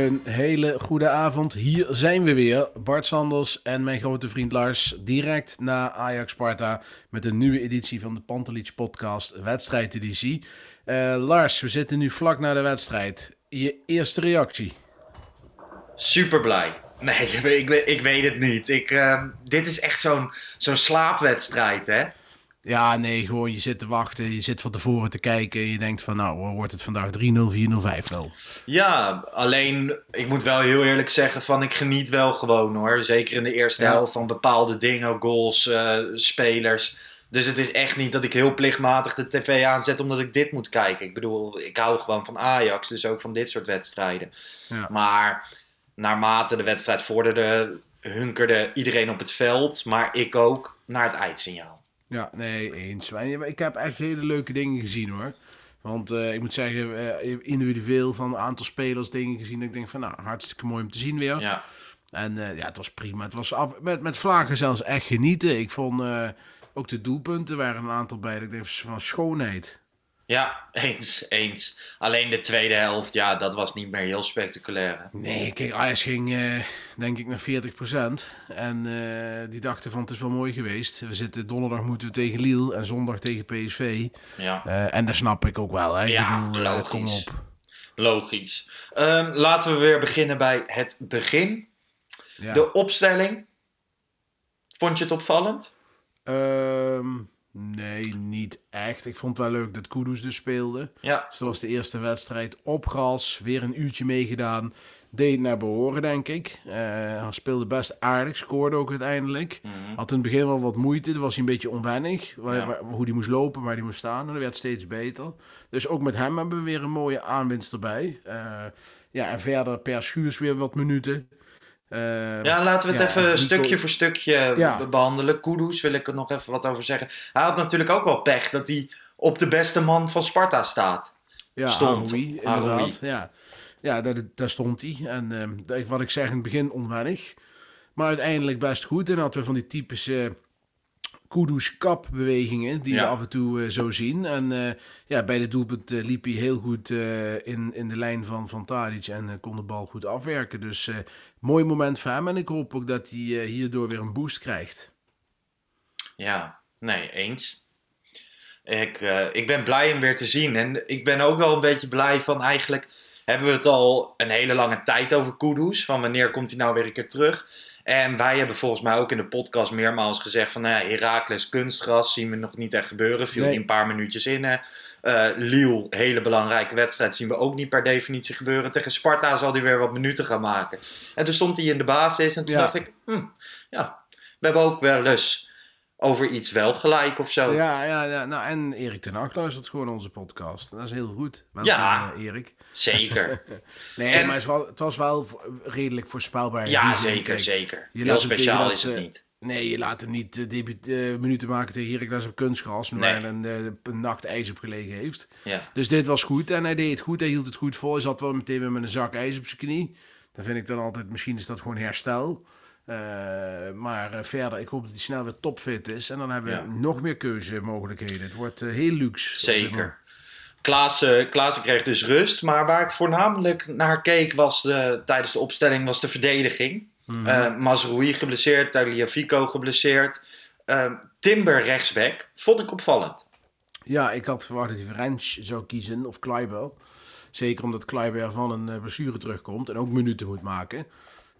Een hele goede avond. Hier zijn we weer. Bart Sanders en mijn grote vriend Lars. Direct na Ajax Sparta. Met een nieuwe editie van de Pantelich Podcast. Wedstrijdeditie. Eh Lars, we zitten nu vlak na de wedstrijd. Je eerste reactie. Super blij. Nee, ik, ik weet het niet. Ik, ehm, dit is echt zo'n zo'n slaapwedstrijd, hè? Ja, nee, gewoon je zit te wachten. Je zit van tevoren te kijken. En je denkt van nou, wordt het vandaag 3-0, 4-0, 5-0. Ja, alleen ik moet wel heel eerlijk zeggen van ik geniet wel gewoon hoor. Zeker in de eerste Ja. helft van bepaalde dingen, goals, eh, spelers. Dus het is echt niet dat ik heel plichtmatig de tv aanzet omdat ik dit moet kijken. Ik bedoel, ik hou gewoon van Ajax, dus ook van dit soort wedstrijden. Ja. Maar naarmate de wedstrijd vorderde, hunkerde iedereen op het veld, maar ik ook naar het eindsignaal. Ja, nee, eens. Ik heb echt hele leuke dingen gezien hoor. Want eh, ik moet zeggen, eh, individueel van een aantal spelers dingen gezien. Dat ik denk van nou, hartstikke mooi om te zien weer. Ja. En eh, ja, het was prima. Het was af, met, met vlagen zelfs echt genieten. Ik vond ook de doelpunten waren een aantal bij. dat Ik denk van schoonheid. Ja, eens, eens. Alleen de tweede helft, ja, dat was niet meer heel spectaculair. hè? Nee, kijk, Ajax ging eh, denk ik naar 40%. En eh, die dachten van het is wel mooi geweest. We zitten donderdag moeten we tegen Lille en zondag tegen PSV. Ja, Eh, en dat snap ik ook wel. Hè. Ik Ja, bedoel, logisch. kom op. logisch. Ehm, laten we weer beginnen bij het begin. Ja. De opstelling. Vond je het opvallend? Ehm, nee, niet echt. Ik vond het wel leuk dat Kudus dus speelde. Ja, Zoals de eerste wedstrijd op gras. Weer een uurtje meegedaan. Deed naar behoren, denk ik. Eh, hij speelde best aardig. Scoorde ook uiteindelijk. Had in het begin wel wat moeite. Dan was hij een beetje onwennig. Waar, Ja. waar- hoe hij moest lopen, waar hij moest staan. En dat werd steeds beter. Dus ook met hem hebben we weer een mooie aanwinst erbij. Eh, ja, en verder per Schuurs weer wat minuten. Eh, ja laten we het ja, even Nico- stukje voor stukje Ja. be- behandelen. Kudus wil ik er nog even wat over zeggen. Hij had natuurlijk ook wel pech dat hij op de beste man van Sparta staat. Ja, stond. Haroui, inderdaad. Ja, ja daar, daar stond hij. En ehm, wat ik zeg in het begin onwennig. Maar uiteindelijk best goed. En hadden we van die typische kudus kap bewegingen die Ja. we af en toe eh, zo zien. En eh, ja, bij de doelpunt eh, liep hij heel goed in, in de lijn van, van Tadic en kon de bal goed afwerken. Dus mooi moment voor hem. En ik hoop ook dat hij hierdoor weer een boost krijgt. Ja, nee, eens. Ik, ik ben blij hem weer te zien. En ik ben ook wel een beetje blij van eigenlijk... hebben we het al een hele lange tijd over Kudus. Van wanneer komt hij nou weer een keer terug? En wij hebben volgens mij ook in de podcast meermaals gezegd van... Nou, ja, Heracles kunstgras zien we nog niet echt gebeuren. Viel Nee. hij een paar minuutjes in. hè. Eh Lille, hele belangrijke wedstrijd, zien we ook niet per definitie gebeuren. Tegen Sparta zal hij weer wat minuten gaan maken. En toen stond hij in de basis en toen Ja. dacht ik... Hm, ja, we hebben ook wel eens over iets wel gelijk of zo. Ja, ja, ja. Nou, en Erik ten Hag luistert gewoon onze podcast. Dat is heel goed. Ja. eh, Erik. Zeker. Nee, En- maar het, is wel, het was wel redelijk voorspelbaar. Ja, zeker, Kijk, zeker. Heel speciaal is het eh, niet. Nee, je laat hem niet eh, debu- eh, minuten maken tegen Heracles op kunstgras. Nee. Waar een, een nacht ijs op gelegen heeft. Ja. Dus dit was goed en hij deed het goed. Hij hield het goed vol. Hij zat wel meteen weer met een zak ijs op zijn knie. Dan vind ik dan altijd, misschien is dat gewoon herstel. Eh, maar eh, verder, ik hoop dat hij snel weer topfit is. En dan hebben we Ja. nog meer keuzemogelijkheden. Het wordt eh, heel luxe. Zeker. Klaassen, Klaassen kreeg dus rust. Maar waar ik voornamelijk naar keek was de, tijdens de opstelling was de verdediging. Mhm. Eh Mazraoui geblesseerd, Tagliafico geblesseerd. Timber rechtsback, vond ik opvallend. Ja, ik had verwacht dat hij French zou kiezen of Kleiber. Zeker omdat Kleiber van een blessure terugkomt en ook minuten moet maken.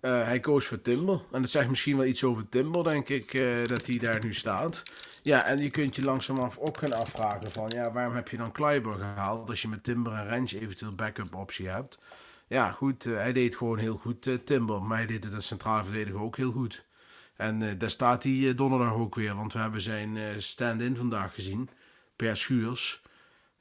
Eh, hij koos voor Timber. En dat zegt misschien wel iets over Timber, denk ik, eh, dat hij daar nu staat. Ja, en je kunt je langzamerhand ook gaan afvragen van... ja, waarom heb je dan Kleiber gehaald als je met Timber en Rens eventueel backup optie hebt? Ja, goed, eh, hij deed gewoon heel goed Timber. Maar hij deed het als centrale verdediger ook heel goed. En daar staat hij donderdag ook weer. Want we hebben zijn stand-in vandaag gezien. Per Schuurs.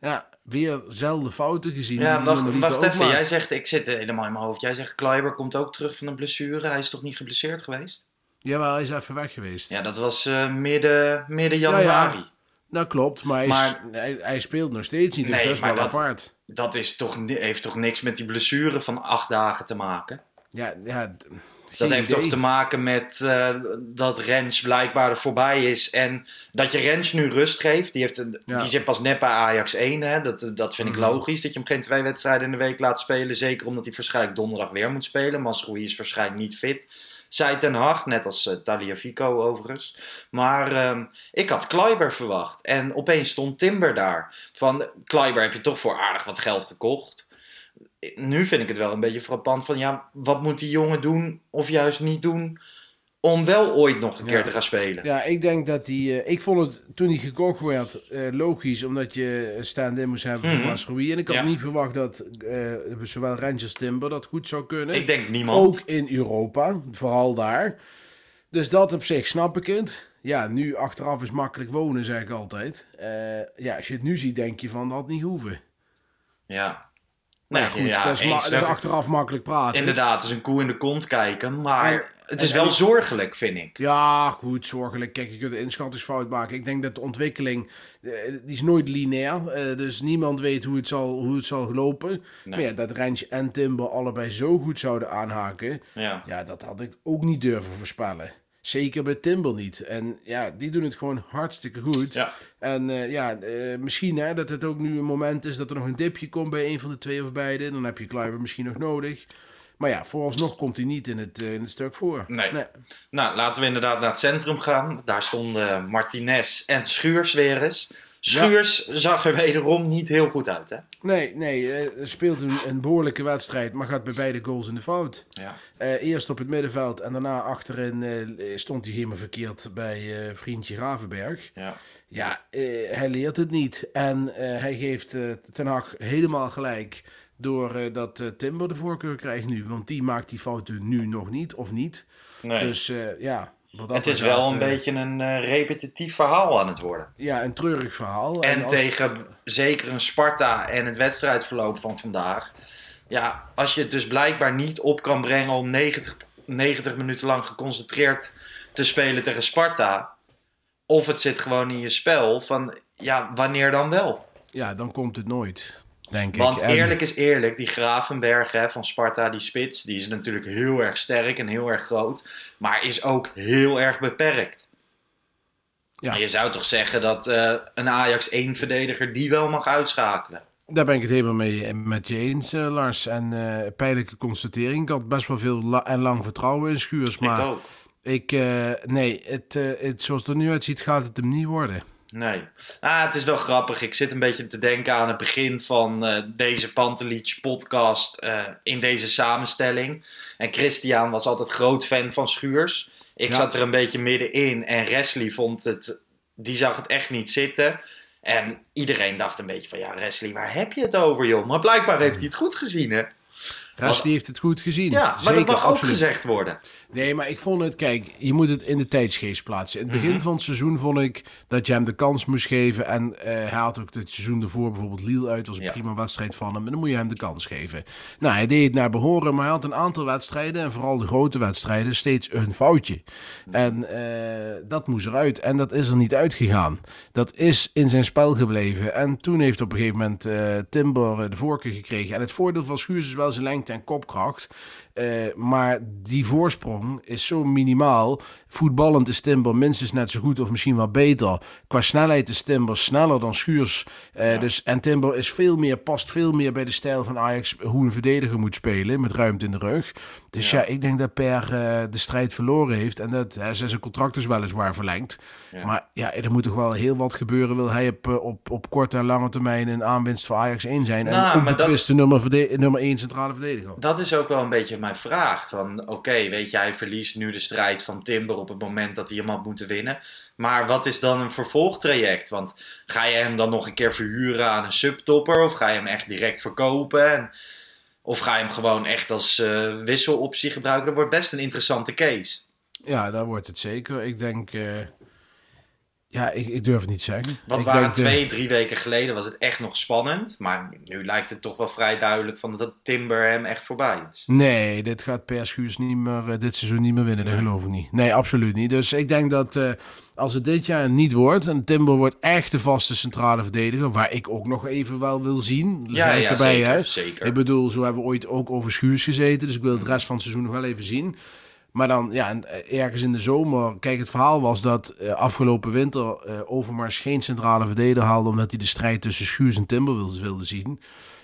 Ja, weer zelfde fouten gezien. Ja, wacht, even. Jij zegt, ik zit helemaal in mijn hoofd. Jij zegt, Kleiber komt ook terug van een blessure. Hij is toch niet geblesseerd geweest? Jawel, hij is even weg geweest. Ja, dat was eh, midden, midden Ja, ja. januari. Dat klopt, maar, hij, is- Maar- hij, hij speelt nog steeds niet. Dus Nee, dat is maar wel dat- apart. Dat is toch, heeft toch niks met die blessure van acht dagen te maken? Ja, ja, Dat heeft idee. toch te maken met eh, dat Rens blijkbaar er voorbij is. En dat je Rens nu rust geeft. Die, heeft een, Ja. die zit pas net bij Ajax 1. Hè? Dat, dat vind ik Mhm. logisch. Dat je hem geen twee wedstrijden in de week laat spelen. Zeker omdat hij waarschijnlijk donderdag weer moet spelen. Masroei is waarschijnlijk niet fit. Zei Ten Hag, net als uh, Taliafico overigens. Maar ehm, ik had Kleiber verwacht. En opeens stond Timber daar. Van Kleiber heb je toch voor aardig wat geld gekocht nu vind ik het wel een beetje frappant van ja, wat moet die jongen doen of juist niet doen om wel ooit nog een Ja. keer te gaan spelen. Ja, ik denk dat die. eh, ik vond het toen hij gekocht werd eh, logisch, omdat je een stand-in moest hebben voor Mhm. Masrowi. En ik had Ja. niet verwacht dat eh, zowel Rangers Timber dat goed zou kunnen. Ik denk niemand. Ook in Europa, vooral daar. Dus dat op zich snap ik het. Ja, nu achteraf is makkelijk wonen, zeg ik altijd. Ja, als je het nu ziet, denk je van dat had niet hoeven. Ja. Nee, goed, ja, dat, is ma- eens. dat is Dat- achteraf makkelijk praten. Inderdaad, het is een koe in de kont kijken, maar En- het is en- wel en- zorgelijk, vind ik. Ja, goed, zorgelijk. Kijk, je kunt een inschattingsfout maken. Ik denk dat de ontwikkeling, eh, die is nooit lineair. eh, dus niemand weet hoe het zal, hoe het zal lopen. Nee. Maar ja, dat Rens en Timber allebei zo goed zouden aanhaken. Ja. Ja, dat had ik ook niet durven voorspellen. Zeker bij Timber niet. En ja, die doen het gewoon hartstikke goed. Ja. En eh, ja, eh, misschien hè, dat het ook nu een moment is dat er nog een dipje komt bij een van de twee of beide. Dan heb je Kluiber misschien nog nodig. Maar ja, vooralsnog komt hij niet in het, eh, in het stuk voor. Nee. Nou, laten we inderdaad naar het centrum gaan. Daar stonden Martinez en Schuurs weer eens. Schuurs zag er wederom niet heel goed uit, hè? Nee, nee, eh, speelt een, een behoorlijke wedstrijd, maar gaat bij beide goals in de fout. Ja. Eh, eerst op het middenveld en daarna achterin eh, stond hij helemaal verkeerd bij vriendje Ravenberg. Ja. Ja, hij leert het niet. En hij geeft Ten Hag helemaal gelijk door eh, dat Timber de voorkeur krijgt nu. Want die maakt die fouten nu nog niet, of niet. Nee. Dus ja, het is wel een eh, beetje een eh, repetitief verhaal aan het worden. Ja, een treurig verhaal. En tegen zeker een Sparta en het wedstrijdverloop van vandaag. Ja, als je het dus blijkbaar niet op kan brengen om 90, 90 minuten lang geconcentreerd te spelen tegen Sparta. Of het zit gewoon in je spel van, ja, wanneer dan wel? Ja, dan komt het nooit, denk ik. Want En- eerlijk is eerlijk, die Gravenberg hè, van Sparta, die spits, die is natuurlijk heel erg sterk en heel erg groot. Maar is ook heel erg beperkt. Ja. En je zou toch zeggen dat eh, een Ajax 1 verdediger die wel mag uitschakelen. Daar ben ik het helemaal mee eh, met je eens, eh, Lars. En eh pijnlijke constatering. Ik had best wel veel la- en lang vertrouwen in Schuurs. Maar ik ook. ik, nee, het, het, zoals het er nu uitziet, gaat het hem niet worden. Nee. Ah, het is wel grappig. Ik zit een beetje te denken aan het begin van eh, deze Pantelic podcast eh, in deze samenstelling. En Christian was altijd groot fan van Schuurs. Ik Ja. zat er een beetje middenin en Wesley vond het, die zag het echt niet zitten. En iedereen dacht een beetje van, ja Wesley, waar heb je het over joh? Maar blijkbaar heeft hij het goed gezien hè. Die heeft het goed gezien. Ja, maar Zeker, dat mag ook gezegd worden. Nee, maar ik vond het, kijk, je moet het in de tijdsgeest plaatsen. In het begin Mhm. van het seizoen vond ik dat je hem de kans moest geven. En eh, hij had ook het seizoen ervoor bijvoorbeeld Lille uit. was een Ja. prima wedstrijd van hem. En dan moet je hem de kans geven. Nou, hij deed het naar behoren, maar hij had een aantal wedstrijden. En vooral de grote wedstrijden, steeds een foutje. En eh, dat moest eruit. En dat is er niet uitgegaan. Dat is in zijn spel gebleven. En toen heeft op een gegeven moment eh, Timber de voorkeur gekregen. En het voordeel van Schuurs is wel zijn lengte en kopkracht. Eh, maar die voorsprong is zo minimaal. Voetballend is Timber minstens net zo goed of misschien wel beter. Qua snelheid is Timber sneller dan Schuurs. Eh, dus, en Timber is veel meer, past veel meer bij de stijl van Ajax hoe een verdediger moet spelen met ruimte in de rug. Dus ja, ik denk dat Per eh, de strijd verloren heeft en dat hij zijn contract is weliswaar verlengd. Maar ja, er moet toch wel heel wat gebeuren. Wil hij op, op, op korte en lange termijn een aanwinst voor Ajax 1 zijn? En Nou, ook maar dat- nummer, nummer 1 centrale verdediger. Dat is ook wel een beetje mijn vraag. Van oké, weet je, hij verliest nu de strijd van Timber op het moment dat hij hem had moeten winnen. Maar wat is dan een vervolgtraject? Want ga je hem dan nog een keer verhuren aan een subtopper? Of ga je hem echt direct verkopen? En, of ga je hem gewoon echt als eh, wisseloptie gebruiken? Dat wordt best een interessante case. Ja, daar wordt het zeker. Ik denk... eh, ja, ik, ik durf het niet zeggen. Want ik waren denk twee, drie weken geleden was het echt nog spannend. Maar nu lijkt het toch wel vrij duidelijk van dat Timber hem echt voorbij is. Nee, dit gaat Per Schuurs niet meer, eh, dit seizoen niet meer winnen. Dat geloof ik niet. Nee, absoluut niet. Dus ik denk dat eh, als het dit jaar niet wordt... en Timber wordt echt de vaste centrale verdediger... waar ik ook nog even wel wil zien. Ja, ja, erbij, zeker, zeker. Ik bedoel, zo hebben we ooit ook over Schuurs gezeten. Dus ik wil het rest van het seizoen nog wel even zien. Maar dan, ja, en, eh, ergens in de zomer... Kijk, het verhaal was dat eh, afgelopen winter... eh, Overmars geen centrale verdediger haalde... omdat hij de strijd tussen Schuurs en Timber wilde, wilde zien...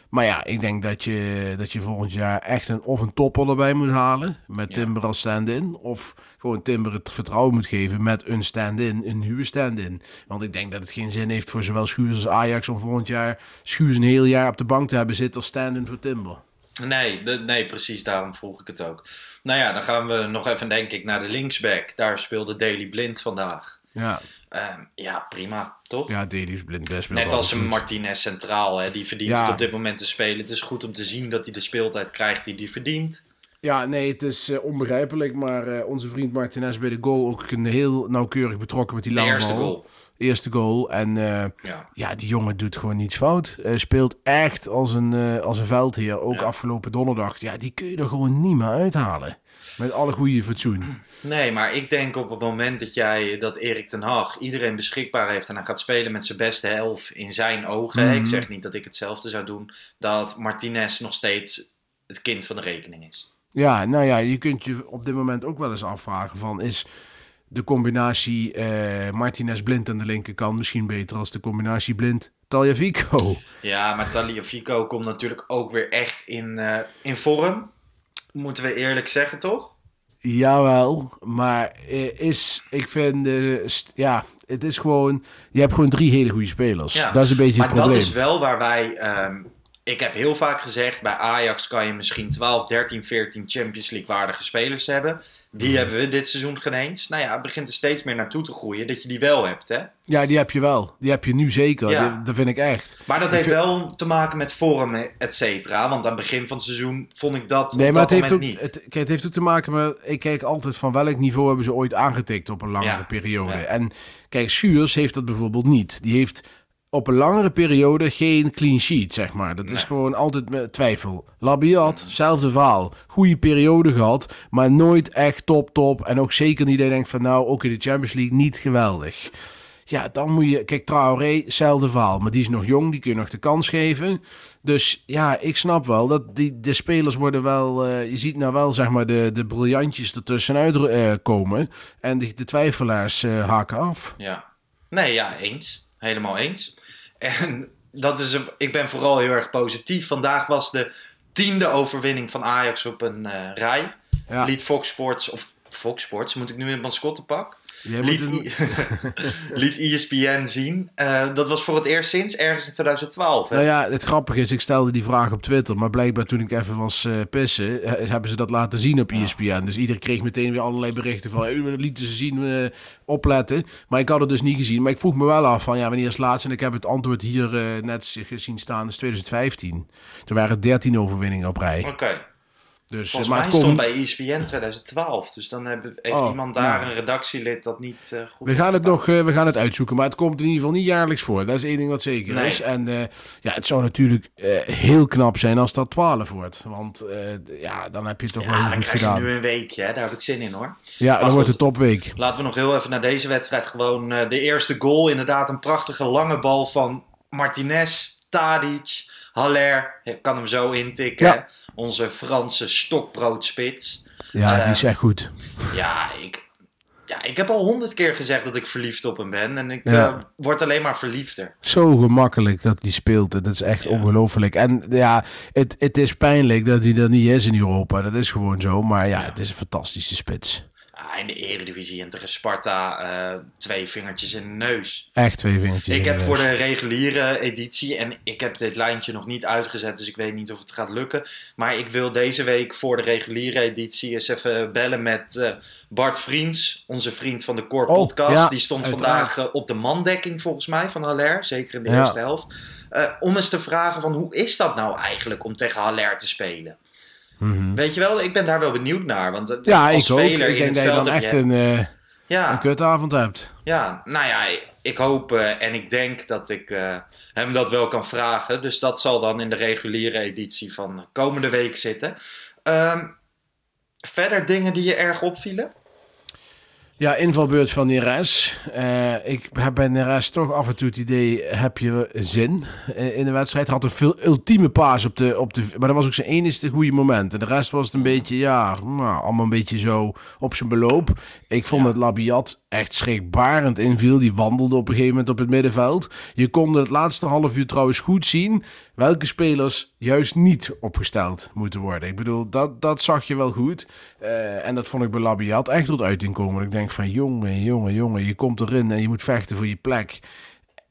Maar ja, ik denk dat je, dat je volgend jaar echt een, of een topper erbij moet halen. Met Timber als stand-in. Of gewoon Timber het vertrouwen moet geven met een stand-in. Een nieuwe stand-in. Want ik denk dat het geen zin heeft voor zowel Schuurs als Ajax... om volgend jaar Schuurs een heel jaar op de bank te hebben zitten als stand-in voor Timber. Nee, de- nee, precies daarom vroeg ik het ook. Nou ja, dan gaan we nog even, denk ik, naar de linksback. Daar speelde Daley Blind vandaag. Ja, Ehm, ja, prima, toch? ja Davies blind best Net als een Martinez centraal, hè. die verdient Ja. op dit moment te spelen. Het is goed om te zien dat hij de speeltijd krijgt die hij verdient. Ja, nee, het is eh, onbegrijpelijk. Maar eh, onze vriend Martinez bij de goal ook een heel nauwkeurig betrokken met die De lange eerste bal. goal. Eerste goal. En eh, Ja. ja, die jongen doet gewoon niets fout. Hij speelt echt als een, eh, als een veldheer. Ook Ja. afgelopen donderdag. Ja, die kun je er gewoon niet meer uithalen. Met alle goede fatsoen. Nee, maar ik denk op het moment dat jij dat Erik ten Hag iedereen beschikbaar heeft en hij gaat spelen met zijn beste helft in zijn ogen. Mhm. Ik zeg niet dat ik hetzelfde zou doen. Dat Martinez nog steeds het kind van de rekening is. Ja, nou ja, je kunt je op dit moment ook wel eens afvragen van... is de combinatie eh, Martinez-Blind aan de linkerkant misschien beter... als de combinatie Blind-Taljavico? Ja, maar Taliafico komt natuurlijk ook weer echt in, eh, in vorm. Moeten we eerlijk zeggen, toch? Jawel, maar eh, is, ik vind, ja, het is gewoon, je hebt gewoon drie hele goede spelers. Ja. Dat is een beetje maar het probleem. dat is wel waar wij. ehm, ik heb heel vaak gezegd: bij Ajax kan je misschien 12, 13, 14 Champions League waardige spelers hebben. Die hebben we dit seizoen geen eens. Nou ja, het begint er steeds meer naartoe te groeien dat je die wel hebt. Hè? Ja, die heb je wel. Die heb je nu zeker. Ja. Die- dat vind ik echt. Maar dat Ik heeft vind- wel te maken met vorm, et cetera. Want aan het begin van het seizoen vond ik dat. Nee, op maar het dat heeft, ook, niet. het, kijk, het heeft ook te maken met... Ik kijk altijd van welk niveau hebben ze ooit aangetikt op een langere Ja, periode. ja. En kijk, Schuurs heeft dat bijvoorbeeld niet. Die heeft op een langere periode geen clean sheet, zeg maar. Dat is gewoon altijd met twijfel. Labiat, zelfde verhaal. Goede periode gehad, maar nooit echt top, top. En ook zeker niet dat je denkt van nou, ook in de Champions League niet geweldig. Ja, dan moet je... Kijk, Traoré, hetzelfde verhaal. Maar die is nog jong, die kun je nog de kans geven. Dus ja, ik snap wel dat die, de spelers worden wel... eh, je ziet nou wel, zeg maar, de, de briljantjes ertussenuit eh, komen. En de, de twijfelaars eh, haken af. Ja. Nee, ja, eens. Helemaal eens. En dat is ik ben vooral heel erg positief. Vandaag was de tiende overwinning van Ajax op een eh, rij. Ja. Liet Fox Sports, of Fox Sports, moet ik nu in het mascottenpak? Liet, een- liet ESPN zien. Eh, dat was voor het eerst sinds ergens in 2012. Hè? Nou ja, het grappige is, ik stelde die vraag op Twitter, maar blijkbaar toen ik even was eh, pissen, hebben ze dat laten zien op ESPN. Dus iedereen kreeg meteen weer allerlei berichten van, hey, dat lieten ze zien, eh, opletten. Maar ik had het dus niet gezien. Maar ik vroeg me wel af van, ja, wanneer is het laatst? En ik heb het antwoord hier net gezien staan, is 2015. Toen waren 13 overwinningen op rij. Oké. Dus, Volgens maar mij het stond bij ESPN 2012. Dus dan heb, heeft Oh, iemand daar nou. een redactielid dat niet eh, goed We gaan het nog eh, we gaan het uitzoeken, maar het komt in ieder geval niet jaarlijks voor. Dat is één ding wat zeker Nee. is. En eh, ja, het zou natuurlijk heel knap zijn als dat 12 wordt. Want ja, dan heb je het toch wel Ja, heel dan krijg je nu een weekje. Hè? Daar heb ik zin in hoor. Ja, dan wordt het topweek. Laten we nog heel even naar deze wedstrijd. Gewoon de eerste goal. Inderdaad, een prachtige lange bal van Martinez, Tadic, Haller. Ik kan hem zo intikken. Ja. Onze Franse stokbroodspits. Ja, die Eh, is echt goed. Ja, ik, ja, ik heb al honderd keer gezegd dat ik verliefd op hem ben. En ik Ja. eh, word alleen maar verliefder. Zo gemakkelijk dat hij speelt. Dat is echt Ja. ongelooflijk. En ja, het, het is pijnlijk dat hij er niet is in Europa. Dat is gewoon zo. Maar Ja. het is een fantastische spits. In de Eredivisie en tegen Sparta eh, twee vingertjes in de neus. Echt twee vingertjes. Ik heb de voor de reguliere editie, en ik heb dit lijntje nog niet uitgezet, dus ik weet niet of het gaat lukken. Maar ik wil deze week voor de reguliere editie eens even bellen met eh, Bart Vriends, onze vriend van de Core Oh, Podcast. ja, Die stond uiteraard. vandaag eh, op de mandekking volgens mij van Haller, zeker in de Ja. eerste helft. Om eens te vragen van hoe is dat nou eigenlijk om tegen Haller te spelen? Mhm. Weet je wel, ik ben daar wel benieuwd naar. Want eh, Ja, als ik ook. denk dat je dan echt je- een, eh ja, een kutavond hebt. ja, nou ja, ik hoop eh, en ik denk dat ik hem dat wel kan vragen. Dus dat zal dan in de reguliere editie van komende week zitten. Ehm, verder dingen die je erg opvielen? Ja, invalbeurt van Neres. Eh ik heb bij Neres toch af en toe het idee, heb je zin eh, in de wedstrijd? Had een veel ultieme paas op de, op de... Maar dat was ook zijn enige goede moment. En de rest was het een beetje, ja, nou, allemaal een beetje zo op zijn beloop. Ik vond Ja. dat Labiat echt schrikbarend inviel. Die wandelde op een gegeven moment op het middenveld. Je kon het laatste half uur trouwens goed zien welke spelers juist niet opgesteld moeten worden. Ik bedoel, dat, dat zag je wel goed. Eh, en dat vond ik bij Labiat echt tot uiting komen. Ik denk van, jongen, jongen, jongen, je komt erin en je moet vechten voor je plek.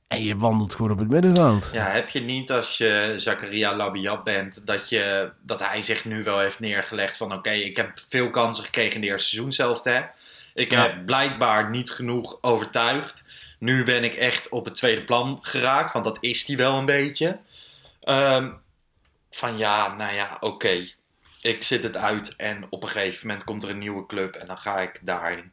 En je wandelt gewoon op het middenveld. Ja, heb je niet als je Zakaria Labiat bent, dat, je, dat hij zich nu wel heeft neergelegd van oké, ik heb veel kansen gekregen in de eerste seizoen zelf. Hè? Ik Ja. heb blijkbaar niet genoeg overtuigd. Nu ben ik echt op het tweede plan geraakt, want dat is hij wel een beetje. Ehm, van ja, nou ja, oké. Ik zit het uit en op een gegeven moment komt er een nieuwe club en dan ga ik daarin.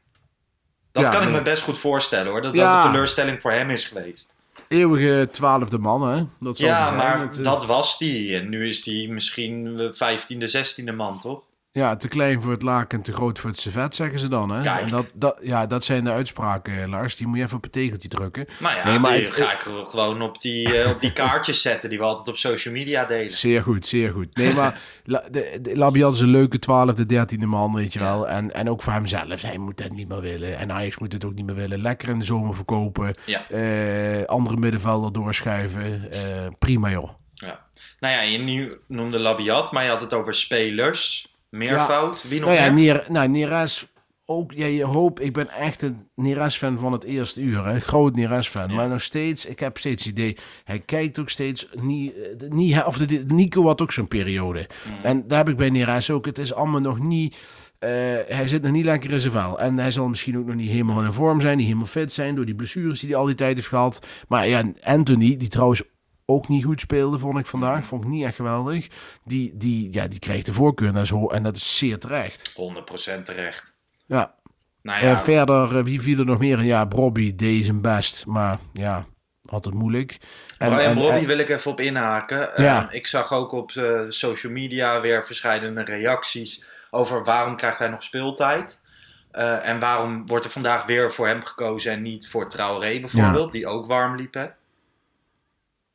Dat Ja, kan ik nee. me best goed voorstellen hoor, dat dat een teleurstelling voor hem is geweest. Eeuwige twaalfde man, hè? Dat Ja, maar. Het dat was die. En nu is die misschien de 15e, 16e man, toch? Ja, te klein voor het laken, te groot voor het servet, zeggen ze dan. Hè? Kijk. En dat, dat, ja, dat zijn de uitspraken, Lars. Die moet je even op het tegeltje drukken. Nou ja, Nee, maar ik- ga ik gewoon op die, eh, op die kaartjes zetten die we altijd op social media delen. Zeer goed, zeer goed. Nee, maar La, de, de, Labiat is een leuke twaalfde, dertiende man, weet je Ja. wel. En, en ook voor hemzelf. Hij moet dat niet meer willen. En Ajax moet het ook niet meer willen. Lekker in de zomer verkopen. Ja. Eh, andere middenvelder doorschuiven. Eh, prima, joh. Ja. Nou ja, je nu noemde Labiat, maar je had het over spelers. Meervoud. Wie nog Nou ja, meer? Nou, Neres ook. Ja, je hoop, ik ben echt een Neres-fan van het eerste uur. Hè. Groot Neres-fan. Ja. Maar nog steeds, ik heb steeds het idee, hij kijkt ook steeds niet. eh, niet of de, Nico had ook zo'n periode. Mm. En daar heb ik bij Neres ook. Het is allemaal nog niet. eh, hij zit nog niet lekker in zijn vel. En hij zal misschien ook nog niet helemaal in vorm zijn, niet helemaal fit zijn door die blessures die hij al die tijd heeft gehad. Maar ja, Anthony, die trouwens ook niet goed speelde, vond ik vandaag. Vond ik niet echt geweldig. Die, die, ja, die kreeg de voorkeur en dat is, ho- en dat is zeer terecht. 100% terecht. Ja. Nou Eh, ja, verder, eh, wie viel er nog meer? Ja, Bobby deed zijn best, maar ja, had het moeilijk. En, Brian en- Brobby en- wil ik even op inhaken. Ja. Eh, ik zag ook op eh, social media weer verschillende reacties over waarom krijgt hij nog speeltijd. Eh, en waarom wordt er vandaag weer voor hem gekozen en niet voor Traoré bijvoorbeeld, die ook warm liep. Hè?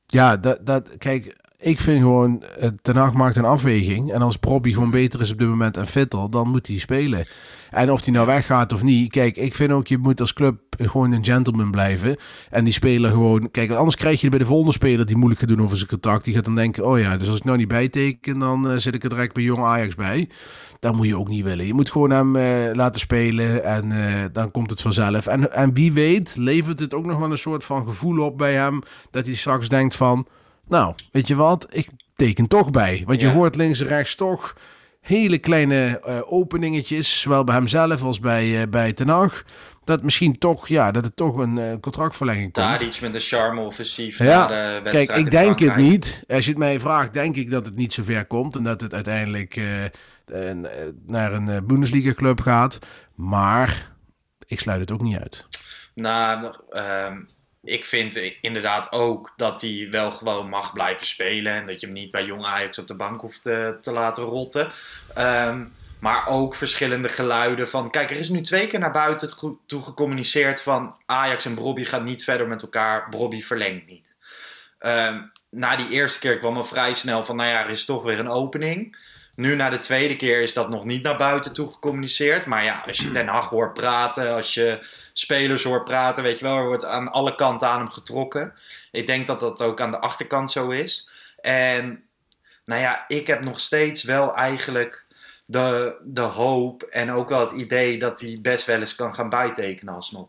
Ja, dat, dat, kijk, ik vind gewoon, eh, Ten Hag maakt een afweging. En als Bobby gewoon beter is op dit moment en fitter, dan moet hij spelen. En of hij nou weggaat of niet, kijk, ik vind ook, je moet als club gewoon een gentleman blijven. En die speler gewoon, kijk, anders krijg je bij de volgende speler die moeilijk gaat doen over zijn contract. Die gaat dan denken, oh ja, dus als ik nou niet bijteken, dan eh, zit ik er direct bij jong Ajax bij. Dat moet je ook niet willen. Je moet gewoon hem eh, laten spelen en dan komt het vanzelf. En, en wie weet levert het ook nog wel een soort van gevoel op bij hem, dat hij straks denkt van, nou, weet je wat, ik teken toch bij. Want je Ja. hoort links en rechts toch hele kleine eh, openingetjes, zowel bij hemzelf als bij, eh, bij Ten Hag. Dat misschien toch, ja, dat het toch een eh, contractverlenging komt. Daar iets met een charme-offensief Ja, de wedstrijd Kijk, ik denk het niet. Als je het mij vraagt, denk ik dat het niet zo ver komt. En dat het uiteindelijk naar een Bundesliga-club gaat. Maar ik sluit het ook niet uit. Nou, ehm, ik vind inderdaad ook dat hij wel gewoon mag blijven spelen. En dat je hem niet bij jong Ajax op de bank hoeft te, te laten rotten. Ehm, maar ook verschillende geluiden van... Kijk, er is nu twee keer naar buiten toe gecommuniceerd van... Ajax en Brobby gaan niet verder met elkaar. Brobby verlengt niet. Ehm, na die eerste keer kwam al vrij snel van... Nou ja, er is toch weer een opening. Nu na de tweede keer is dat nog niet naar buiten toe gecommuniceerd. Maar ja, als je Ten Hag hoort praten, als je spelers hoort praten, weet je wel, er wordt aan alle kanten aan hem getrokken. Ik denk dat dat ook aan de achterkant zo is. En nou ja, ik heb nog steeds wel eigenlijk de, de hoop en ook wel het idee dat hij best wel eens kan gaan bijtekenen alsnog.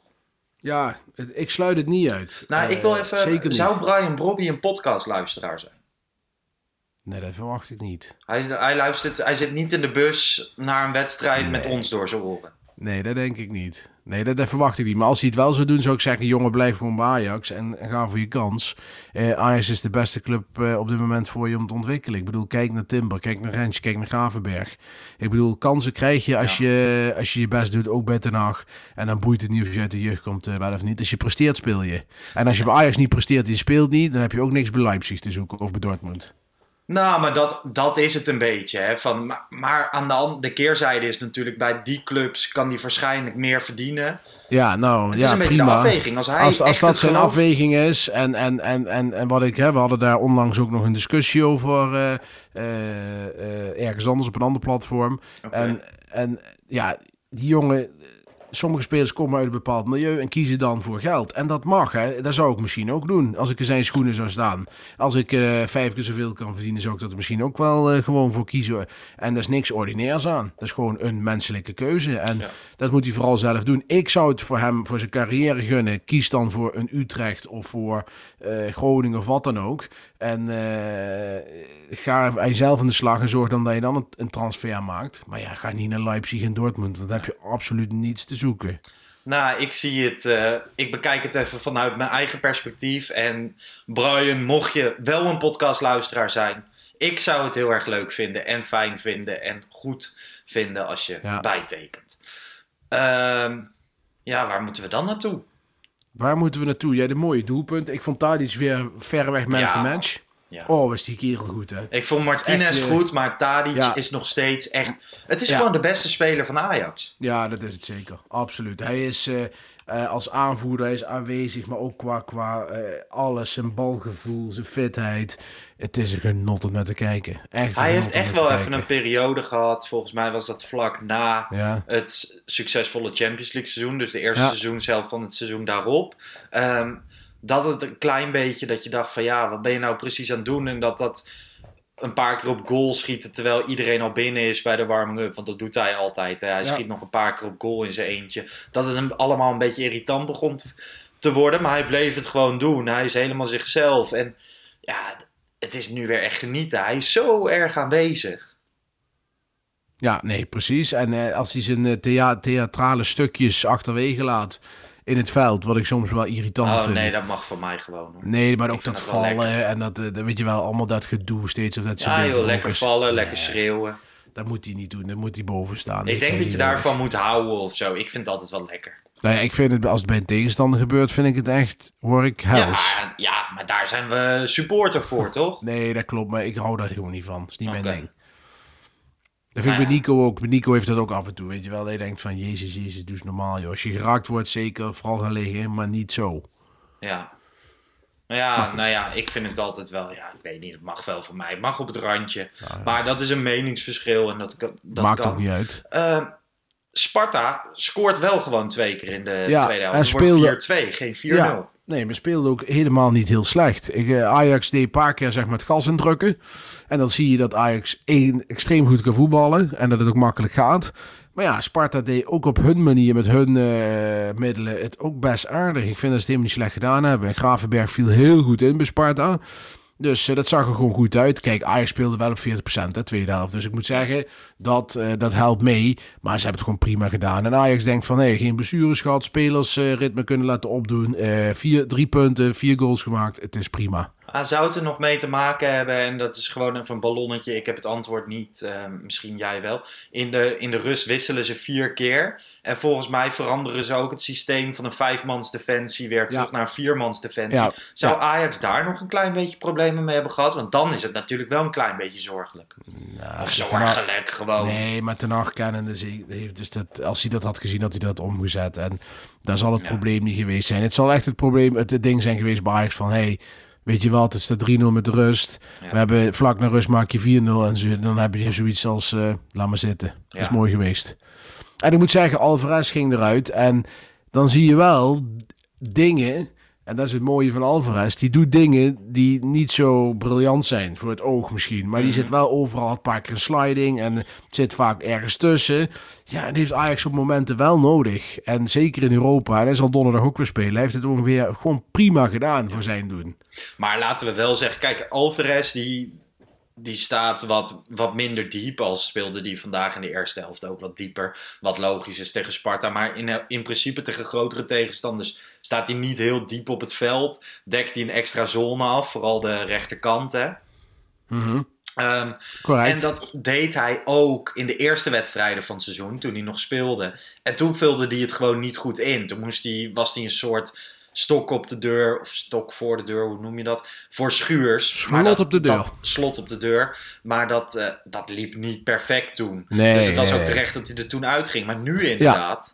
Ja, het- ik sluit het niet uit. Nou, ik Eh, wil even. Zeker niet. Zou Brian Brobby een podcastluisteraar zijn? Nee, dat verwacht ik niet. Hij, hij, luistert, hij zit niet in de bus naar een wedstrijd met ons door zijn oren. Nee, dat denk ik niet. Nee, dat, dat verwacht ik niet. Maar als hij het wel zou doen, zou ik zeggen: jongen, blijf gewoon bij Ajax en, en ga voor je kans. Eh, Ajax is de beste club eh, op dit moment voor je om te ontwikkelen. Ik bedoel, kijk naar Timber, kijk naar Rens, kijk naar Gravenberg. Ik bedoel, kansen krijg je als, je als je je best doet, ook bij Den Haag. En dan boeit het niet of je uit de jeugd komt, eh, wel of niet. Als je presteert, speel je. En als je bij Ajax niet presteert en je speelt niet, dan heb je ook niks bij Leipzig te zoeken of bij Dortmund. Nou, maar dat, dat is het een beetje. Hè? Van, maar, maar aan de, de keerzijde is natuurlijk bij die clubs kan hij waarschijnlijk meer verdienen. Ja, nou, Het ja, is een beetje prima. de afweging. Als hij als, dat zijn geloof- afweging is. En, en, en, en, en wat ik heb, we hadden daar onlangs ook nog een discussie over. eh, eh, eh, ergens anders op een ander platform. En, en ja, die jongen. Sommige spelers komen uit een bepaald milieu en kiezen dan voor geld. En dat mag, hè. Dat zou ik misschien ook doen. Als ik in zijn schoenen zou staan. Als ik eh, vijf keer zoveel kan verdienen, zou ik dat er misschien ook wel eh, gewoon voor kiezen. En daar is niks ordinairs aan. Dat is gewoon een menselijke keuze. En Ja. dat moet hij vooral zelf doen. Ik zou het voor hem, voor zijn carrière gunnen. Kies dan voor een Utrecht of voor eh, Groningen of wat dan ook. En ga hij zelf aan de slag en zorg dan dat je dan een, een transfer maakt. Maar ja, ga niet naar Leipzig en Dortmund. Dan heb je absoluut niets te zoeken. Nou, ik zie het. eh, ik bekijk het even vanuit mijn eigen perspectief. En Brian, mocht je wel een podcastluisteraar zijn, ik zou het heel erg leuk vinden en fijn vinden en goed vinden als je Ja. bijtekent. Ehm, ja, waar moeten we dan naartoe? Waar moeten we naartoe? Jij de mooie doelpunt. Ik vond Tadic weer verreweg man Ja, of the match. Ja. Oh, was die kerel goed, hè? Ik vond Martinez goed, maar Tadic ja. is nog steeds echt. Het is Ja. gewoon de beste speler van Ajax. Ja, dat is het zeker. Absoluut. Hij is eh, eh, als aanvoerder hij is aanwezig, maar ook qua, qua eh, alles, zijn balgevoel, zijn fitheid. Het is een genot om naar te kijken. Echt Hij heeft echt wel even een periode gehad. Volgens mij was dat vlak na Ja. het succesvolle Champions League seizoen. Dus de eerste seizoen zelf van het seizoen daarop. Ehm, dat het een klein beetje dat je dacht van ja, wat ben je nou precies aan het doen? En dat dat een paar keer op goal schieten terwijl iedereen al binnen is bij de warming-up. Want dat doet hij altijd. Hè. Hij Ja. schiet nog een paar keer op goal in zijn eentje. Dat het hem allemaal een beetje irritant begon te, te worden. Maar hij bleef het gewoon doen. Hij is helemaal zichzelf. En ja, het is nu weer echt genieten. Hij is zo erg aanwezig. Ja, nee, precies. En eh, als hij zijn eh, thea- theatrale stukjes achterwege laat in het veld, wat ik soms wel irritant Oh vind. nee, dat mag voor mij gewoon. Hoor. Nee, maar Ik ook dat vallen en dat, eh, dat weet je wel, allemaal dat gedoe steeds. Of dat ze Ja, joh, lekker vallen, lekker schreeuwen. Dat moet hij niet doen, dat moet hij boven staan. Ik Ik denk dat je daarvan moet houden of zo. Ik vind het altijd wel lekker. Nou ja, ik vind het, als het bij een tegenstander gebeurt, vind ik het echt, word ik hels. Ja, ja, maar daar zijn we supporter voor, toch? Nee, dat klopt, maar ik hou daar gewoon niet van. Dat is niet mijn ding. Dat vind ik Nou bij Nico ook. Bij Nico heeft dat ook af en toe, weet je wel. Je denkt van, jezus, jezus, doe eens normaal, joh. Als je geraakt wordt, zeker, vooral gaan liggen, maar niet zo. Ja. Nou ja, nou ja, ik vind het altijd wel, ja, ik weet niet, het mag wel voor mij. Het mag op het randje. Maar dat is een meningsverschil en dat, kan- dat Maakt kan. ook niet uit. Eh, Sparta scoort wel gewoon twee keer in de Ja, tweede helft. Het wordt speelde- 4-2, geen 4-0. Nee, maar speelde ook helemaal niet heel slecht. Eh, Ajax deed een paar keer zeg maar, het gas indrukken. En dan zie je dat Ajax één, extreem goed kan voetballen. En dat het ook makkelijk gaat. Maar ja, Sparta deed ook op hun manier, met hun eh, middelen, het ook best aardig. Ik vind dat ze het helemaal niet slecht gedaan hebben. En Gravenberg viel heel goed in bij Sparta. Dus eh, dat zag er gewoon goed uit. Kijk, Ajax speelde wel op 40% de tweede helft. Dus ik moet zeggen, dat, eh, dat helpt mee. Maar ze hebben het gewoon prima gedaan. En Ajax denkt van, hé, geen blessures gehad. Spelers eh, ritme kunnen laten opdoen. vier, drie punten, vier goals gemaakt. Het is prima. Ah, zou het er nog mee te maken hebben, en dat is gewoon even een ballonnetje, ik heb het antwoord niet, eh, misschien jij wel. In de, in de rust wisselen ze vier keer. En volgens mij veranderen ze ook het systeem van een vijfmans defensie weer terug Ja. naar een viermans defensie. Ja, Zou ja. Ajax daar nog een klein beetje problemen mee hebben gehad? Want dan is het natuurlijk wel een klein beetje zorgelijk. Nou, Of Ten zorgelijk gewoon. Nee, maar Ten Hag kennende heeft dus dat, als hij dat had gezien, had hij dat omgezet. En daar zal het probleem niet geweest zijn. Het zal echt het probleem, het, ding zijn geweest bij Ajax van, hey, Weet je wat, het staat 3-0 met rust. Ja. We hebben vlak na rust maak je 4-0 en zo, dan heb je zoiets als eh, laat maar zitten. Het is mooi geweest. En ik moet zeggen, Alvarez ging eruit en dan zie je wel dingen, en dat is het mooie van Alvarez, die doet dingen die niet zo briljant zijn voor het oog misschien, maar die Mhm. zit wel overal een paar keer een sliding en zit vaak ergens tussen. Ja, en die heeft Ajax op momenten wel nodig. En zeker in Europa, en hij zal donderdag ook weer spelen, hij heeft het ongeveer gewoon prima gedaan voor zijn doen. Maar laten we wel zeggen, kijk, Alvarez die, die staat wat, wat minder diep. Als speelde die vandaag in de eerste helft ook wat dieper. Wat logisch is tegen Sparta. Maar in, in principe tegen grotere tegenstanders staat hij niet heel diep op het veld. Dekt hij een extra zone af, vooral de rechterkant. Hè? Correct. en dat deed hij ook in de eerste wedstrijden van het seizoen, toen hij nog speelde. En toen vulde hij het gewoon niet goed in. Toen moest hij, was hij een soort stok op de deur, of stok voor de deur, hoe noem je dat? Voor schuurs. Slot dat- op de deur. dat- slot op de deur. Maar dat, eh, dat liep niet perfect toen. Nee, dus het was ook terecht dat hij er toen uitging. Maar nu inderdaad.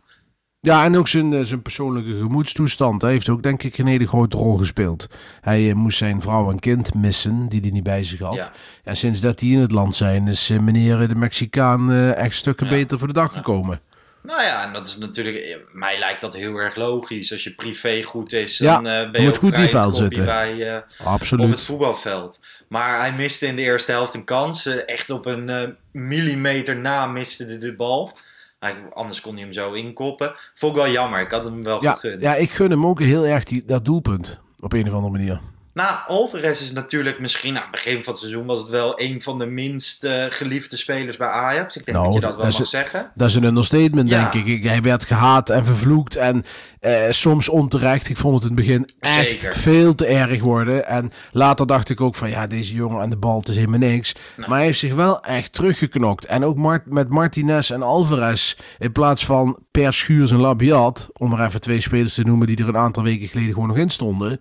Ja, en ook zijn, eh, zijn persoonlijke gemoedstoestand. Hij heeft ook, denk ik, een hele grote rol gespeeld. Hij eh, moest zijn vrouw en kind missen, die hij niet bij zich had. Ja. En sinds dat die in het land zijn, is meneer de Mexicaan eh, echt stukken Ja. beter voor de dag gekomen. Nou ja, en dat is natuurlijk... eh, Mij lijkt dat heel erg logisch. Als je privé goed is, Ja, dan eh, je ben je ook goed vrij zitten. bij... eh, op het Absoluut. voetbalveld. Maar hij miste in de eerste helft een kans. Echt op een millimeter na miste hij de bal. Hij, anders kon hij hem zo inkoppen. Vond ik wel jammer. Ik had hem wel Ja, gegund. ja, ik gun hem ook heel erg die, dat doelpunt. Op een of andere manier. Nou, Alvarez is natuurlijk misschien... Nou, begin van het seizoen was het wel een van de minst eh, geliefde spelers bij Ajax. Ik denk Nou, dat je dat wel dat mag het- zeggen. Dat is een understatement, Ja. denk ik. Hij werd gehaat en vervloekt. En eh, soms onterecht. Ik vond het in het begin echt Zeker. veel te erg worden. En later dacht ik ook van... Ja, deze jongen aan de bal, het is helemaal niks. Nou. Maar hij heeft zich wel echt teruggeknokt. En ook Mart, met Martinez en Alvarez... in plaats van Per Schuurs en Labiat... om maar even twee spelers te noemen... die er een aantal weken geleden gewoon nog in stonden...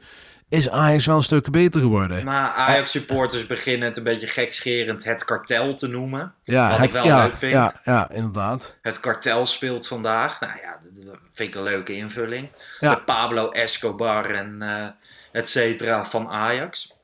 is Ajax wel een stuk beter geworden. Nou, Ajax-supporters beginnen het een beetje gekscherend het kartel te noemen. ja, wat het- ik wel ja, leuk vind. Ja, ja, inderdaad. Het kartel speelt vandaag. Nou ja, dat vind ik een leuke invulling. Ja. Met Pablo Escobar en eh et cetera van Ajax.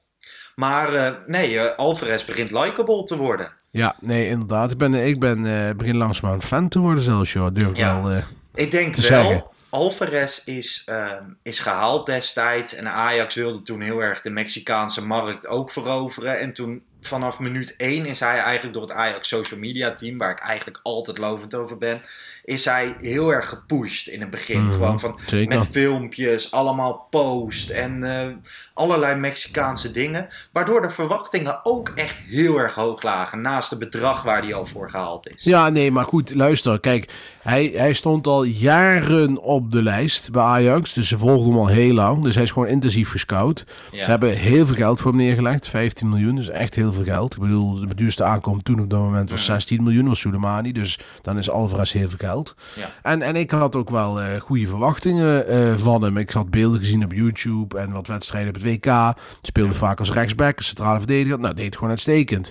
Maar eh, nee, eh, Alvarez begint likable te worden. Ja, nee, inderdaad. Ik ben, ik ben begin langzaam fan te worden zelfs, joh. Durf ik wel... Ik denk wel, zeggen. Alvarez is, ehm, is gehaald destijds. En Ajax wilde toen heel erg de Mexicaanse markt ook veroveren. En toen vanaf minuut 1 is hij eigenlijk door het Ajax social media team, waar ik eigenlijk altijd lovend over ben, is hij heel erg gepusht in het begin. Mhm, Gewoon van zeker. met filmpjes, allemaal post en eh, allerlei Mexicaanse dingen. Waardoor de verwachtingen ook echt heel erg hoog lagen. Naast het bedrag waar hij al voor gehaald is. Ja, nee, maar goed, luister. Kijk, hij, hij stond al jaren op de lijst bij Ajax. Dus ze volgden hem al heel lang. Dus hij is gewoon intensief gescout. Ja. Ze hebben heel veel geld voor hem neergelegd. 15 miljoen, dus echt heel veel geld. Ik bedoel, de duurste aankomt toen op dat moment was 16 miljoen, was Soleimani. Dus dan is Alvarez heel veel geld. Ja. En, en ik had ook wel eh, goede verwachtingen eh, van hem. Ik had beelden gezien op YouTube en wat wedstrijden op het WK. Speelde vaak als rechtsback, centrale verdediger. Nou, deed gewoon uitstekend.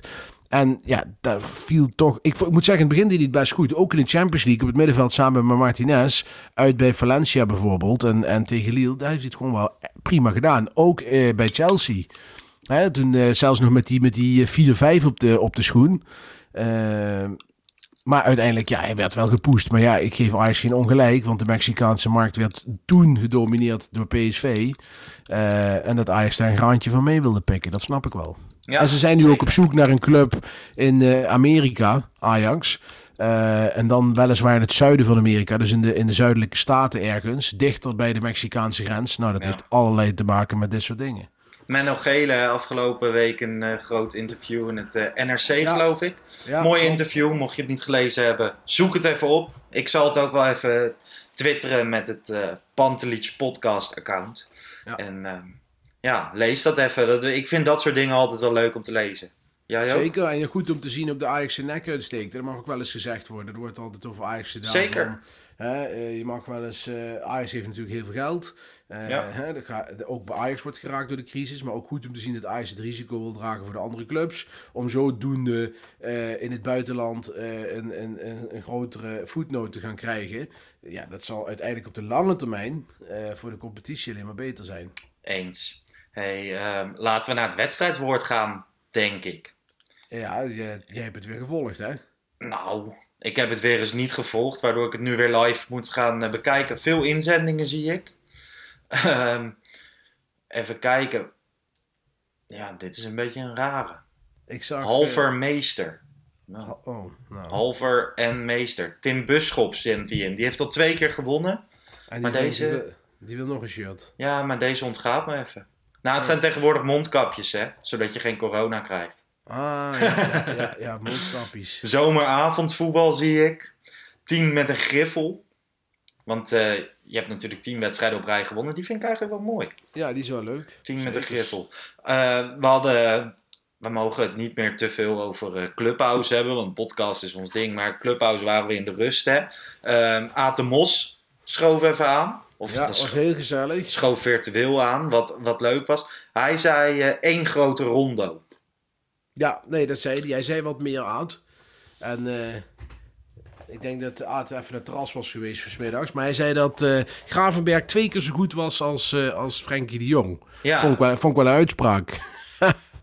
En ja, daar viel toch... Ik, moet zeggen, in het begin deed hij het best goed. Ook in de Champions League op het middenveld samen met Martinez. Uit bij Valencia bijvoorbeeld. En, en tegen Lille, daar heeft hij het gewoon wel prima gedaan. Ook eh, bij Chelsea. Hè, toen eh, zelfs nog met die, met die eh, 4-5 op de, op de schoen. Eh, maar uiteindelijk, ja, hij werd wel gepusht. Maar ja, ik geef Ajax geen ongelijk. Want de Mexicaanse markt werd toen gedomineerd door PSV. Eh, en dat Ajax daar een graantje van mee wilde pikken. Dat snap ik wel. Ja, en ze zijn nu zeker. ook op zoek naar een club in eh, Amerika, Ajax. Eh, en dan weliswaar in het zuiden van Amerika, dus in de, in de zuidelijke staten ergens, dichter bij de Mexicaanse grens. Nou, dat Ja. heeft allerlei te maken met dit soort dingen. Menno Gele afgelopen week een eh, groot interview in het eh, NRC, Ja. geloof ik. Ja, Mooi klopt. interview, mocht je het niet gelezen hebben. Zoek het even op. Ik zal het ook wel even twitteren met het eh Pantelic podcast account. Ja. En ehm, ja, lees dat even. Dat, ik vind dat soort dingen altijd wel leuk om te lezen. Ja? Zeker, en goed om te zien ook de Ajax zijn nek uitsteekt. Dat mag ook wel eens gezegd worden. Er wordt altijd over Ajax gedaan. Zeker. van, hè, eh, je mag wel eens... eh, Ajax heeft natuurlijk heel veel geld. Eh, Ja. hè, dat gaat- ook bij Ajax wordt geraakt door de crisis. Maar ook goed om te zien dat Ajax het risico wil dragen voor de andere clubs. Om zodoende eh in het buitenland eh, een, een, een, een grotere voetnoot te gaan krijgen. Ja, dat zal uiteindelijk op de lange termijn eh, voor de competitie alleen maar beter zijn. Eens. Hey, ehm, laten we naar het wedstrijdwoord gaan, denk ik. Ja, jij, jij hebt het weer gevolgd, hè? Nou, ik heb het weer eens niet gevolgd, waardoor ik het nu weer live moet gaan eh, bekijken. Veel inzendingen zie ik. Ehm, even kijken. Ja, dit is een beetje een rare. Ik zag... Halver meester. eh, oh, nou. Halver en meester. Tim Busschop zendt die in. Die heeft al twee keer gewonnen. En maar deze- Die wil, die wil nog een shirt. Ja, maar deze ontgaat me even. Nou, het Oh. zijn tegenwoordig mondkapjes, hè. Zodat je geen corona krijgt. Ah, ja, ja, ja, ja mondkapjes. Zomeravondvoetbal zie ik. Tien met een griffel. Want eh, je hebt natuurlijk tien wedstrijden op rij gewonnen. Die vind ik eigenlijk wel mooi. Ja, die is wel leuk. Tien met een Zeker. griffel. Eh, we hadden... We mogen het niet meer te veel over eh, Clubhouse hebben. Want podcast is ons ding. Maar Clubhouse waren we in de rust, hè. Ehm Aten Mos schoof even aan. Of Ja, was heel gezellig. schoof virtueel aan. Wat, wat leuk was. Hij zei één grote rondo. Ja, nee, dat zei hij. Hij zei wat meer oud. En eh, ik denk dat Aad even naar terras was geweest voor 's middags. Maar hij zei dat eh, Gravenberg twee keer zo goed was als, eh als Frenkie de Jong. Ja. Vond, ik wel, vond ik wel een uitspraak.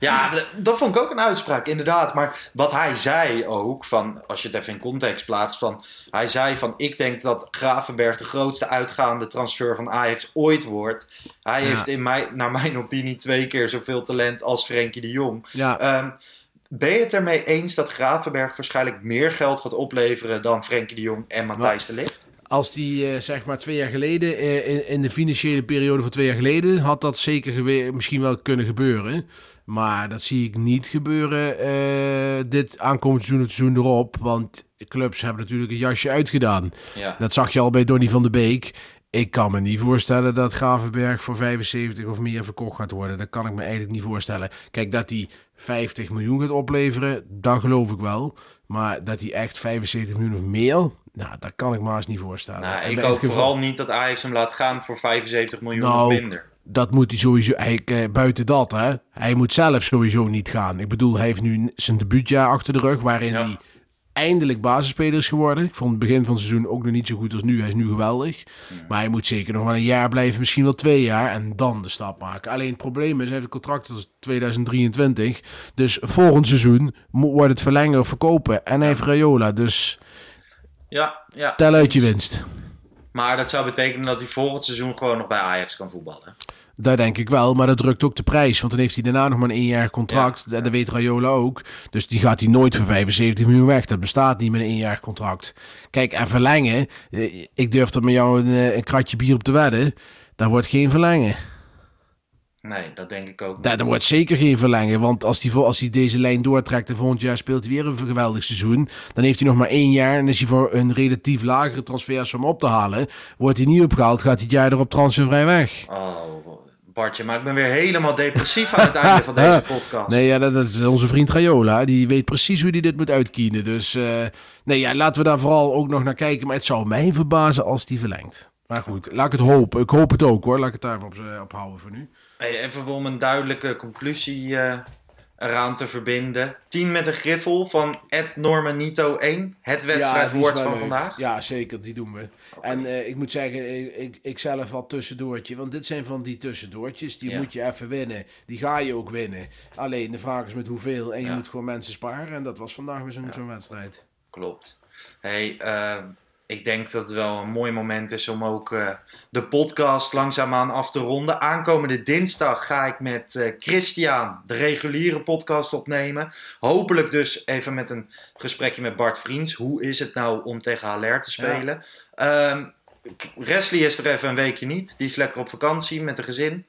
Ja, dat vond ik ook een uitspraak, inderdaad. Maar wat hij zei ook, van, als je het even in context plaatst, van, hij zei van, ik denk dat Gravenberg de grootste uitgaande transfer van Ajax ooit wordt. Hij Ja. heeft in mijn, naar mijn opinie twee keer zoveel talent als Frenkie de Jong. Ja, Ehm, ben je het ermee eens dat Gravenberg waarschijnlijk meer geld gaat opleveren dan Frenkie de Jong en Matthijs de Ligt? als die eh, zeg maar twee jaar geleden, eh, in, de financiële periode van twee jaar geleden, had dat zeker misschien wel kunnen gebeuren. Maar dat zie ik niet gebeuren eh, dit aankomend seizoen, het seizoen erop. Want de clubs hebben natuurlijk een jasje uitgedaan. Ja. Dat zag je al bij Donny van de Beek. Ik kan me niet voorstellen dat Gravenberg voor 75 of meer verkocht gaat worden. Dat kan ik me eigenlijk niet voorstellen. Kijk, dat hij 50 miljoen gaat opleveren, dat geloof ik wel. Maar dat hij echt 75 miljoen of meer, nou, dat kan ik me haast niet voorstellen. Nou, ik hoop vooral niet dat Ajax hem laat gaan voor 75 miljoen Nou, of minder. Dat moet hij sowieso, eh, buiten dat hè, hij moet zelf sowieso niet gaan. Ik bedoel, hij heeft nu zijn debuutjaar achter de rug, waarin Ja. hij eindelijk basisspeler is geworden. Ik vond het begin van het seizoen ook nog niet zo goed als nu. Hij is nu geweldig. Maar hij moet zeker nog wel een jaar blijven, misschien wel twee jaar, en dan de stap maken. Alleen het probleem is, hij heeft een contract tot 2023. Dus volgend seizoen wordt het verlengen of verkopen. En hij heeft Rayola, dus Ja, ja. tel uit je winst. Maar dat zou betekenen dat hij volgend seizoen gewoon nog bij Ajax kan voetballen. Dat denk ik wel, maar dat drukt ook de prijs. Want dan heeft hij daarna nog maar een één jaar contract. En dat weet Rayola ook. Dus die gaat hij nooit voor 75 miljoen weg. Dat bestaat niet met een één jaar contract. Kijk, en verlengen. eh, Ik durf er met jou een, eh, een kratje bier op te wedden. Daar wordt geen verlengen. Nee, dat denk ik ook niet. Wordt zeker geen verlengen. Want als hij, als hij deze lijn doortrekt en volgend jaar speelt hij weer een geweldig seizoen. Dan heeft hij nog maar één jaar. En is hij voor een relatief lagere transfersom op te halen. Wordt hij niet opgehaald, gaat hij het jaar erop transfervrij weg. Oh, Bartje, maar ik ben weer helemaal depressief aan het einde van deze podcast. Nee, ja, dat, dat is onze vriend Rayola. Die weet precies hoe hij dit moet uitkienen. Dus eh, nee, ja, laten we daar vooral ook nog naar kijken. Maar het zou mij verbazen als die verlengt. Maar goed, laat ik het hopen. Ik hoop het ook hoor. Laat ik het daarvoor op, eh, op houden voor nu. Even om een duidelijke conclusie eh, eraan te verbinden. 10 met een griffel van Ed Normanito 1. Het wedstrijdwoord van leuk. vandaag. Ja, zeker. Die doen we. En eh, ik moet zeggen, ik, ik, ik zelf al tussendoortje. Want dit zijn van die tussendoortjes. Die Ja. moet je even winnen. Die ga je ook winnen. Alleen de vraag is met hoeveel. En je Ja. moet gewoon mensen sparen. En dat was vandaag weer zo'n zo'n wedstrijd. Klopt. Hey, eh, ik denk dat het wel een mooi moment is om ook eh, de podcast langzaamaan af te ronden. Aankomende dinsdag ga ik met eh, Christian de reguliere podcast opnemen. Hopelijk dus even met een gesprekje met Bart Vriends. Hoe is het nou om tegen Haller te spelen? Ehm Wesley is er even een weekje niet. Die is lekker op vakantie met een gezin.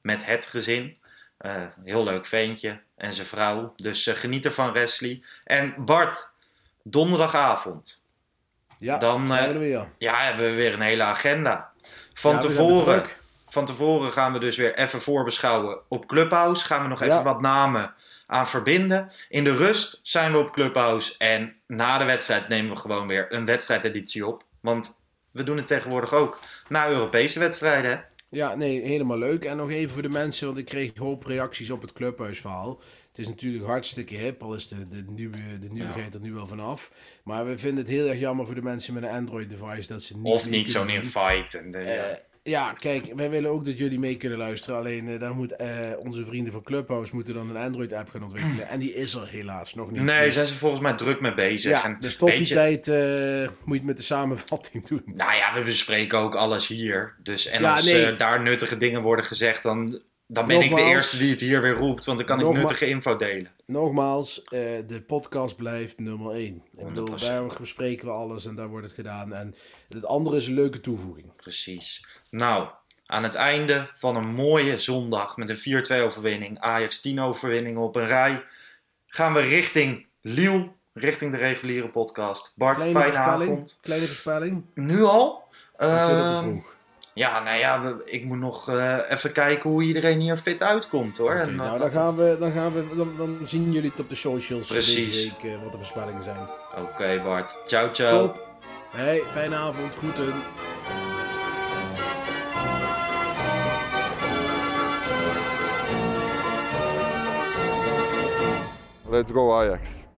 Met het gezin. Eh, heel leuk ventje en zijn vrouw. Dus geniet ervan, Wesley. En Bart, donderdagavond. Ja, Dan, zijn we eh, weer. Ja, hebben we weer een hele agenda. Van, Ja, tevoren, van tevoren gaan we dus weer even voorbeschouwen op Clubhouse. Gaan we nog even wat namen aan verbinden. In de rust zijn we op Clubhouse. En na de wedstrijd nemen we gewoon weer een wedstrijdeditie op. Want we doen het tegenwoordig ook na Europese wedstrijden. Ja, nee, helemaal leuk. En nog even voor de mensen, want ik kreeg een hoop reacties op het clubhuisverhaal. Het is natuurlijk hartstikke hip, al is de, de, nieuwe, de nieuwigheid er nu wel vanaf. Maar we vinden het heel erg jammer voor de mensen met een Android-device dat ze niet Of niet zo'n invite. En de, ja. Eh, Ja, kijk, wij willen ook dat jullie mee kunnen luisteren. Alleen uh, daar moet uh, onze vrienden van Clubhouse moeten dan een Android-app gaan ontwikkelen. En die is er helaas nog niet. Nee, zijn ze volgens mij druk mee bezig. Ja, en dus tot die je... tijd uh, moet je het met de samenvatting doen. Nou ja, we bespreken ook alles hier. Dus, en ja, als nee. daar nuttige dingen worden gezegd, dan dan ben Nogmaals, ik de eerste die het hier weer roept, want dan kan ik nuttige info delen. Nogmaals, uh, de podcast blijft nummer 1. Ik bedoel, daar bespreken we alles en daar wordt het gedaan. En het andere is een leuke toevoeging. Precies. Nou, aan het einde van een mooie zondag met een 4-2 overwinning, Ajax 10 overwinningen op een rij, gaan we richting Lille, richting de reguliere podcast. Bart, Kleine fijne avond. Kleine voorspelling. Nu al? Ik vind het te vroeg. Ja, nou ja, ik moet nog uh, even kijken hoe iedereen hier fit uitkomt hoor. Okay, en, nou, dan gaan, we, dan, gaan we, dan, dan zien jullie het op de socials Precies. deze week uh, wat de voorspellingen zijn. Oké okay, Bart, ciao ciao. Top. Hey, fijne avond, groeten. Let's go Ajax.